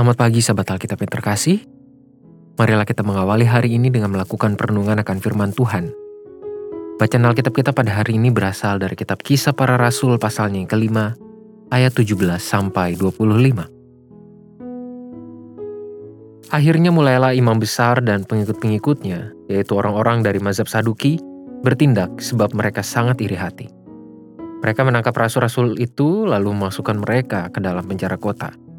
Selamat pagi sahabat Alkitab yang terkasih. Marilah kita mengawali hari ini dengan melakukan perenungan akan firman Tuhan. Bacaan Alkitab kita pada hari ini berasal dari kitab Kisah Para Rasul pasalnya yang kelima, ayat 17 sampai 25. Akhirnya mulailah imam besar dan pengikut-pengikutnya, yaitu orang-orang dari mazhab Saduki, bertindak sebab mereka sangat iri hati. Mereka menangkap rasul-rasul itu lalu memasukkan mereka ke dalam penjara kota.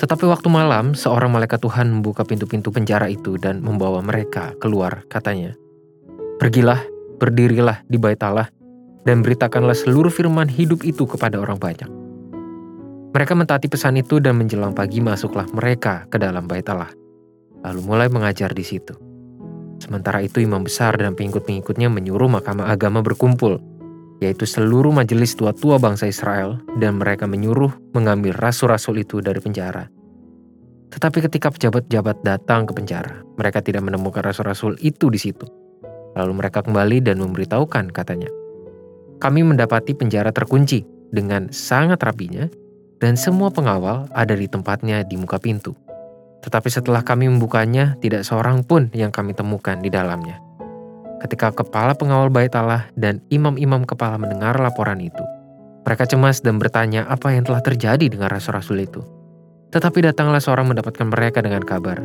Tetapi waktu malam, seorang malaikat Tuhan membuka pintu-pintu penjara itu dan membawa mereka keluar, katanya, Pergilah, berdirilah di bait Allah, dan beritakanlah seluruh firman hidup itu kepada orang banyak. Mereka mentaati pesan itu dan menjelang pagi masuklah mereka ke dalam bait Allah, lalu mulai mengajar di situ. Sementara itu imam besar dan pengikut-pengikutnya menyuruh mahkamah agama berkumpul yaitu seluruh majelis tua-tua bangsa Israel, dan mereka menyuruh mengambil rasul-rasul itu dari penjara. Tetapi ketika pejabat-pejabat datang ke penjara, mereka tidak menemukan rasul-rasul itu di situ. Lalu mereka kembali dan memberitahukan katanya, kami mendapati penjara terkunci dengan sangat rapinya, dan semua pengawal ada di tempatnya di muka pintu. Tetapi setelah kami membukanya, tidak seorang pun yang kami temukan di dalamnya. Ketika kepala pengawal bait Allah dan imam-imam kepala mendengar laporan itu, mereka cemas dan bertanya apa yang telah terjadi dengan rasul-rasul itu. Tetapi datanglah seorang mendapatkan mereka dengan kabar.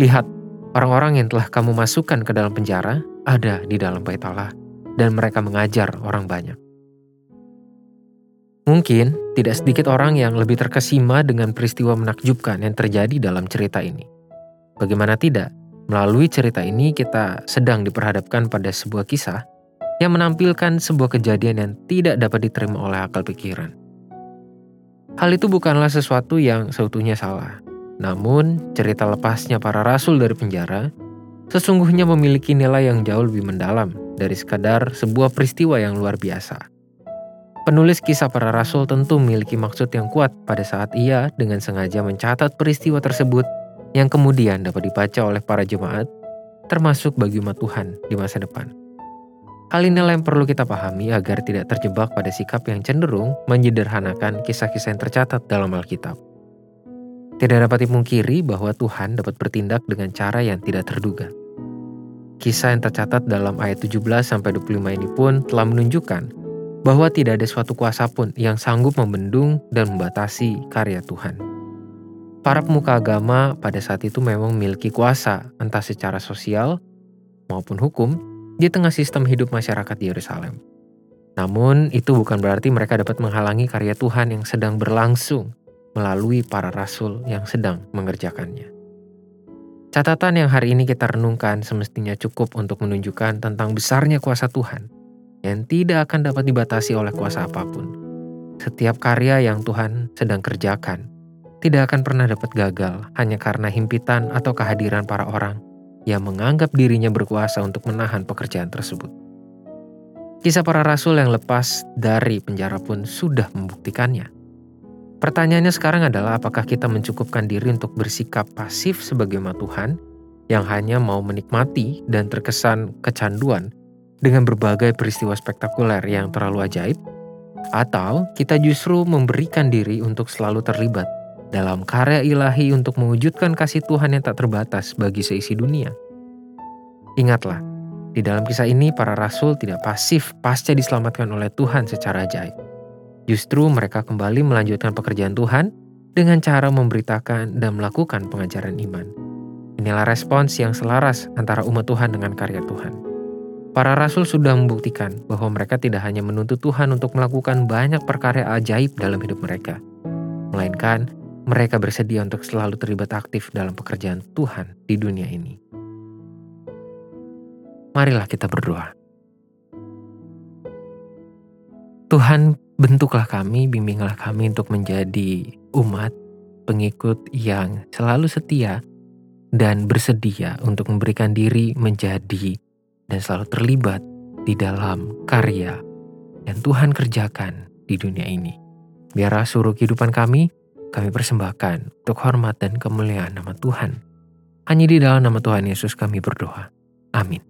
Lihat, orang-orang yang telah kamu masukkan ke dalam penjara ada di dalam bait Allah, dan mereka mengajar orang banyak. Mungkin tidak sedikit orang yang lebih terkesima dengan peristiwa menakjubkan yang terjadi dalam cerita ini. Bagaimana tidak, Melalui cerita ini kita sedang diperhadapkan pada sebuah kisah yang menampilkan sebuah kejadian yang tidak dapat diterima oleh akal pikiran. Hal itu bukanlah sesuatu yang seutuhnya salah. Namun, cerita lepasnya para rasul dari penjara sesungguhnya memiliki nilai yang jauh lebih mendalam dari sekadar sebuah peristiwa yang luar biasa. Penulis kisah para rasul tentu memiliki maksud yang kuat pada saat ia dengan sengaja mencatat peristiwa tersebut yang kemudian dapat dibaca oleh para jemaat, termasuk bagi umat Tuhan di masa depan. Hal inilah yang perlu kita pahami agar tidak terjebak pada sikap yang cenderung menyederhanakan kisah-kisah yang tercatat dalam Alkitab. Tidak dapat dipungkiri bahwa Tuhan dapat bertindak dengan cara yang tidak terduga. Kisah yang tercatat dalam ayat 17-25 ini pun telah menunjukkan bahwa tidak ada suatu kuasa pun yang sanggup membendung dan membatasi karya Tuhan. Para pemuka agama pada saat itu memang memiliki kuasa, entah secara sosial maupun hukum, di tengah sistem hidup masyarakat di Yerusalem. Namun, itu bukan berarti mereka dapat menghalangi karya Tuhan yang sedang berlangsung melalui para rasul yang sedang mengerjakannya. Catatan yang hari ini kita renungkan semestinya cukup untuk menunjukkan tentang besarnya kuasa Tuhan yang tidak akan dapat dibatasi oleh kuasa apa pun. Setiap karya yang Tuhan sedang kerjakan tidak akan pernah dapat gagal hanya karena himpitan atau kehadiran para orang yang menganggap dirinya berkuasa untuk menahan pekerjaan tersebut. Kisah para rasul yang lepas dari penjara pun sudah membuktikannya. Pertanyaannya sekarang adalah apakah kita mencukupkan diri untuk bersikap pasif sebagai Tuhan yang hanya mau menikmati dan terkesan kecanduan dengan berbagai peristiwa spektakuler yang terlalu ajaib? Atau kita justru memberikan diri untuk selalu terlibat dalam karya ilahi untuk mewujudkan kasih Tuhan yang tak terbatas bagi seisi dunia. Ingatlah, di dalam kisah ini para rasul tidak pasif pasca diselamatkan oleh Tuhan secara ajaib. Justru mereka kembali melanjutkan pekerjaan Tuhan dengan cara memberitakan dan melakukan pengajaran iman. Inilah respons yang selaras antara umat Tuhan dengan karya Tuhan. Para rasul sudah membuktikan bahwa mereka tidak hanya menuntut Tuhan untuk melakukan banyak perkara ajaib dalam hidup mereka, melainkan mereka bersedia untuk selalu terlibat aktif dalam pekerjaan Tuhan di dunia ini. Marilah kita berdoa. Tuhan, bentuklah kami, bimbinglah kami untuk menjadi umat pengikut yang selalu setia dan bersedia untuk memberikan diri menjadi dan selalu terlibat di dalam karya yang Tuhan kerjakan di dunia ini. Biarlah suruh kehidupan kami kami persembahkan untuk hormat dan kemuliaan nama Tuhan. Hanya di dalam nama Tuhan Yesus kami berdoa. Amin.